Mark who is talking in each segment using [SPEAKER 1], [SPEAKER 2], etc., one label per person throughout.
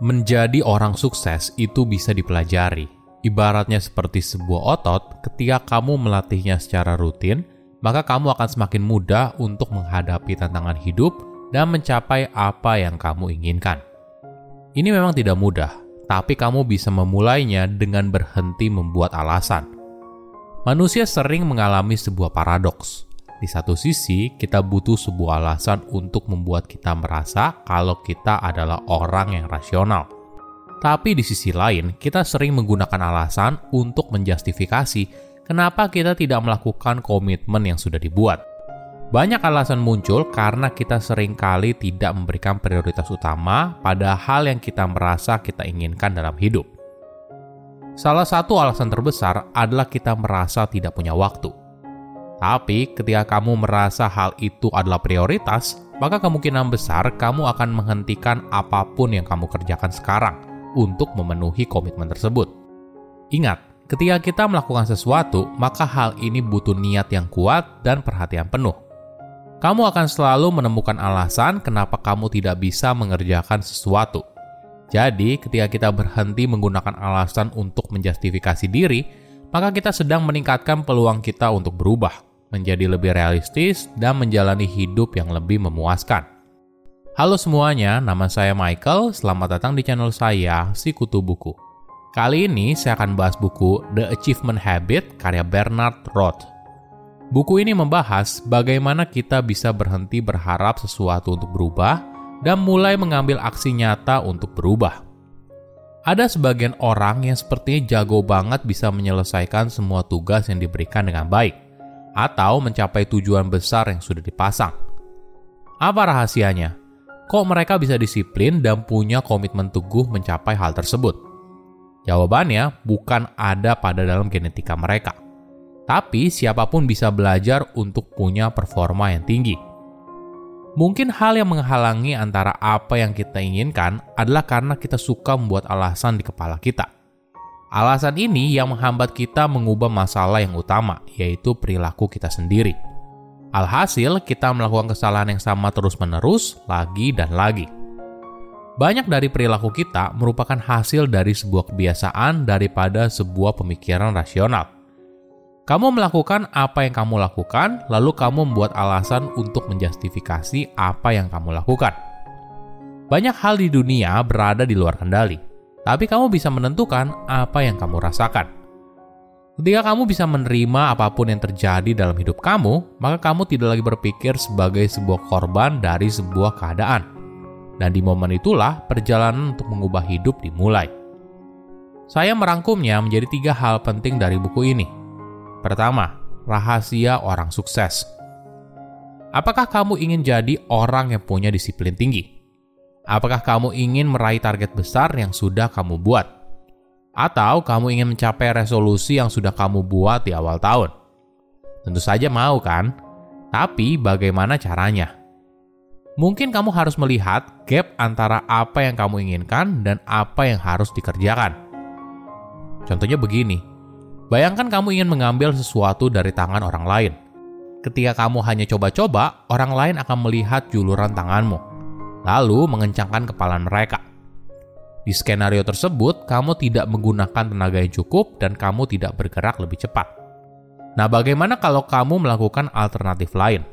[SPEAKER 1] Menjadi orang sukses itu bisa dipelajari. Ibaratnya seperti sebuah otot, ketika kamu melatihnya secara rutin, maka kamu akan semakin mudah untuk menghadapi tantangan hidup dan mencapai apa yang kamu inginkan. Ini memang tidak mudah, tapi kamu bisa memulainya dengan berhenti membuat alasan. Manusia sering mengalami sebuah paradoks. Di satu sisi, kita butuh sebuah alasan untuk membuat kita merasa kalau kita adalah orang yang rasional. Tapi di sisi lain, kita sering menggunakan alasan untuk menjustifikasi kenapa kita tidak melakukan komitmen yang sudah dibuat. Banyak alasan muncul karena kita sering kali tidak memberikan prioritas utama pada hal yang kita merasa kita inginkan dalam hidup. Salah satu alasan terbesar adalah kita merasa tidak punya waktu. Tapi ketika kamu merasa hal itu adalah prioritas, maka kemungkinan besar kamu akan menghentikan apa pun yang kamu kerjakan sekarang untuk memenuhi komitmen tersebut. Ingat, ketika kita melakukan sesuatu, maka hal ini butuh niat yang kuat dan perhatian penuh. Kamu akan selalu menemukan alasan kenapa kamu tidak bisa mengerjakan sesuatu. Jadi, ketika kita berhenti menggunakan alasan untuk menjustifikasi diri, maka kita sedang meningkatkan peluang kita untuk berubah menjadi lebih realistis, dan menjalani hidup yang lebih memuaskan. Halo semuanya, nama saya Michael. Selamat datang di channel saya, Si Kutu Buku. Kali ini saya akan bahas buku The Achievement Habit karya Bernard Roth. Buku ini membahas bagaimana kita bisa berhenti berharap sesuatu untuk berubah dan mulai mengambil aksi nyata untuk berubah. Ada sebagian orang yang sepertinya jago banget bisa menyelesaikan semua tugas yang diberikan dengan baik atau mencapai tujuan besar yang sudah dipasang. Apa rahasianya? Kok mereka bisa disiplin dan punya komitmen teguh mencapai hal tersebut? Jawabannya bukan ada pada dalam genetika mereka. Tapi siapa pun bisa belajar untuk punya performa yang tinggi. Mungkin hal yang menghalangi antara apa yang kita inginkan adalah karena kita suka membuat alasan di kepala kita Alasan ini yang menghambat kita mengubah masalah yang utama, yaitu perilaku kita sendiri. Alhasil, kita melakukan kesalahan yang sama terus-menerus, lagi dan lagi. Banyak dari perilaku kita merupakan hasil dari sebuah kebiasaan daripada sebuah pemikiran rasional. Kamu melakukan apa yang kamu lakukan, lalu kamu membuat alasan untuk menjustifikasi apa yang kamu lakukan. Banyak hal di dunia berada di luar kendali tapi kamu bisa menentukan apa yang kamu rasakan. Ketika kamu bisa menerima apa pun yang terjadi dalam hidup kamu, maka kamu tidak lagi berpikir sebagai sebuah korban dari sebuah keadaan. Dan di momen itulah perjalanan untuk mengubah hidup dimulai. Saya merangkumnya menjadi tiga hal penting dari buku ini. Pertama, rahasia orang sukses. Apakah kamu ingin jadi orang yang punya disiplin tinggi? Apakah kamu ingin meraih target besar yang sudah kamu buat? Atau kamu ingin mencapai resolusi yang sudah kamu buat di awal tahun? Tentu saja mau kan? Tapi bagaimana caranya? Mungkin kamu harus melihat gap antara apa yang kamu inginkan dan apa yang harus dikerjakan. Contohnya begini, bayangkan kamu ingin mengambil sesuatu dari tangan orang lain. Ketika kamu hanya coba-coba, orang lain akan melihat juluran tanganmu lalu mengencangkan kepala mereka. Di skenario tersebut, kamu tidak menggunakan tenaga yang cukup dan kamu tidak bergerak lebih cepat. Nah, bagaimana kalau kamu melakukan alternatif lain?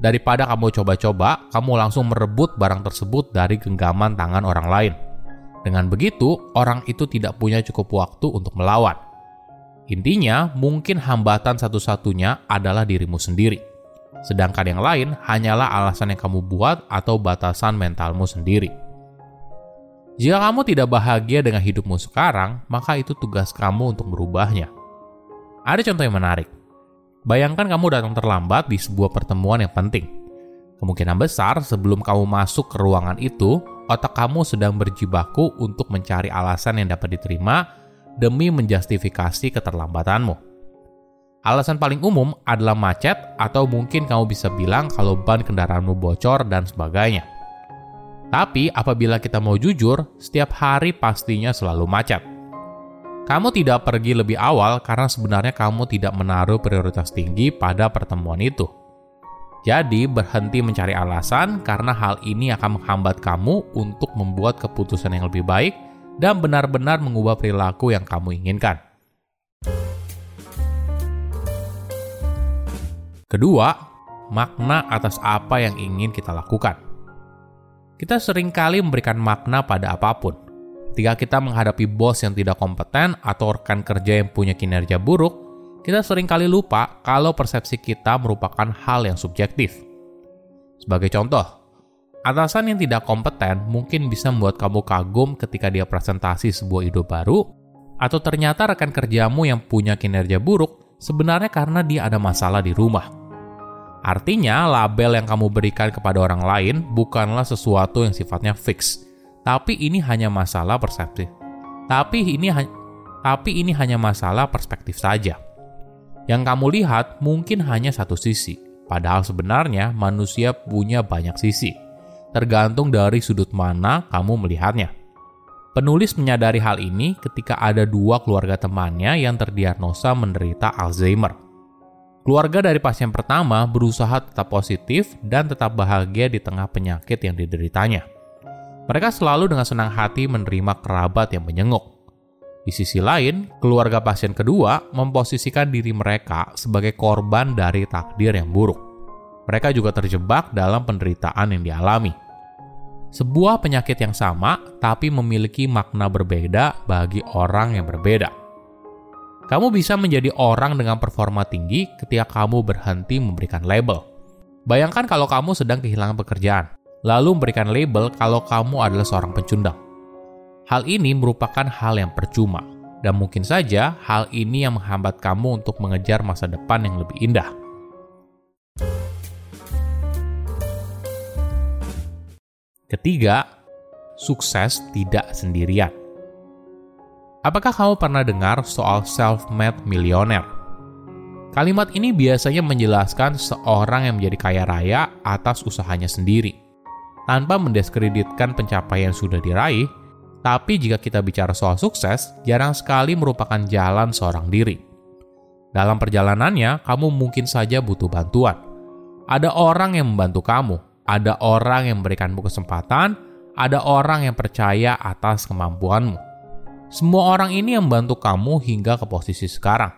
[SPEAKER 1] Daripada kamu coba-coba, kamu langsung merebut barang tersebut dari genggaman tangan orang lain. Dengan begitu, orang itu tidak punya cukup waktu untuk melawan. Intinya, mungkin hambatan satu-satunya adalah dirimu sendiri sedangkan yang lain hanyalah alasan yang kamu buat atau batasan mentalmu sendiri. Jika kamu tidak bahagia dengan hidupmu sekarang, maka itu tugas kamu untuk merubahnya. Ada contoh yang menarik. Bayangkan kamu datang terlambat di sebuah pertemuan yang penting. Kemungkinan besar sebelum kamu masuk ke ruangan itu, otak kamu sedang berjibaku untuk mencari alasan yang dapat diterima demi menjustifikasi keterlambatanmu. Alasan paling umum adalah macet atau mungkin kamu bisa bilang kalau ban kendaraanmu bocor dan sebagainya. Tapi apabila kita mau jujur, setiap hari pastinya selalu macet. Kamu tidak pergi lebih awal karena sebenarnya kamu tidak menaruh prioritas tinggi pada pertemuan itu. Jadi, berhenti mencari alasan karena hal ini akan menghambat kamu untuk membuat keputusan yang lebih baik dan benar-benar mengubah perilaku yang kamu inginkan. Kedua, makna atas apa yang ingin kita lakukan. Kita sering kali memberikan makna pada apa pun. Ketika kita menghadapi bos yang tidak kompeten atau rekan kerja yang punya kinerja buruk, kita sering kali lupa kalau persepsi kita merupakan hal yang subjektif. Sebagai contoh, atasan yang tidak kompeten mungkin bisa membuat kamu kagum ketika dia presentasi sebuah ide baru, atau ternyata rekan kerjamu yang punya kinerja buruk sebenarnya karena dia ada masalah di rumah. Artinya, label yang kamu berikan kepada orang lain bukanlah sesuatu yang sifatnya fix, tapi ini hanya masalah persepsi. Tapi ini tapi ini hanya masalah perspektif saja. Yang kamu lihat mungkin hanya satu sisi, padahal sebenarnya manusia punya banyak sisi, tergantung dari sudut mana kamu melihatnya. Penulis menyadari hal ini ketika ada dua keluarga temannya yang terdiagnosa menderita Alzheimer. Keluarga dari pasien pertama berusaha tetap positif dan tetap bahagia di tengah penyakit yang dideritanya. Mereka selalu dengan senang hati menerima kerabat yang menyenguk. Di sisi lain, keluarga pasien kedua memposisikan diri mereka sebagai korban dari takdir yang buruk. Mereka juga terjebak dalam penderitaan yang dialami. Sebuah penyakit yang sama, tapi memiliki makna berbeda bagi orang yang berbeda. Kamu bisa menjadi orang dengan performa tinggi ketika kamu berhenti memberikan label. Bayangkan kalau kamu sedang kehilangan pekerjaan, lalu memberikan label kalau kamu adalah seorang pencundang Hal ini merupakan hal yang percuma, dan mungkin saja hal ini yang menghambat kamu untuk mengejar masa depan yang lebih indah. Ketiga, sukses tidak sendirian. Apakah kamu pernah dengar soal self-made millionaire? Kalimat ini biasanya menjelaskan seorang yang menjadi kaya raya atas usahanya sendiri. Tanpa mendiskreditkan pencapaian yang sudah diraih, tapi jika kita bicara soal sukses, jarang sekali merupakan jalan seorang diri. Dalam perjalanannya, kamu mungkin saja butuh bantuan. Ada orang yang membantu kamu, ada orang yang memberikanmu kesempatan, ada orang yang percaya atas kemampuanmu. Semua orang ini yang membantu kamu hingga ke posisi sekarang.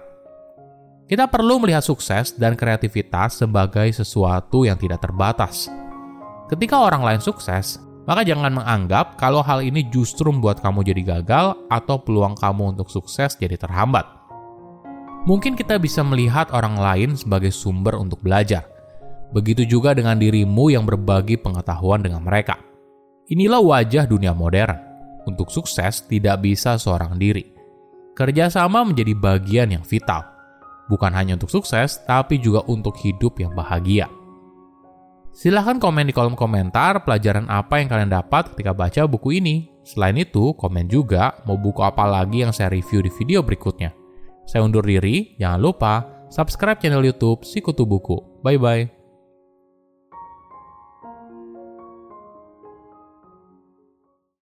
[SPEAKER 1] Kita perlu melihat sukses dan kreativitas sebagai sesuatu yang tidak terbatas. Ketika orang lain sukses, maka jangan menganggap kalau hal ini justru membuat kamu jadi gagal atau peluang kamu untuk sukses jadi terhambat. Mungkin kita bisa melihat orang lain sebagai sumber untuk belajar. Begitu juga dengan dirimu yang berbagi pengetahuan dengan mereka. Inilah wajah dunia modern. Untuk sukses tidak bisa seorang diri. Kerjasama menjadi bagian yang vital. Bukan hanya untuk sukses, tapi juga untuk hidup yang bahagia. Silahkan komen di kolom komentar pelajaran apa yang kalian dapat ketika baca buku ini. Selain itu, komen juga mau buku apa lagi yang saya review di video berikutnya. Saya undur diri, jangan lupa subscribe channel YouTube Sikutu Buku. Bye bye.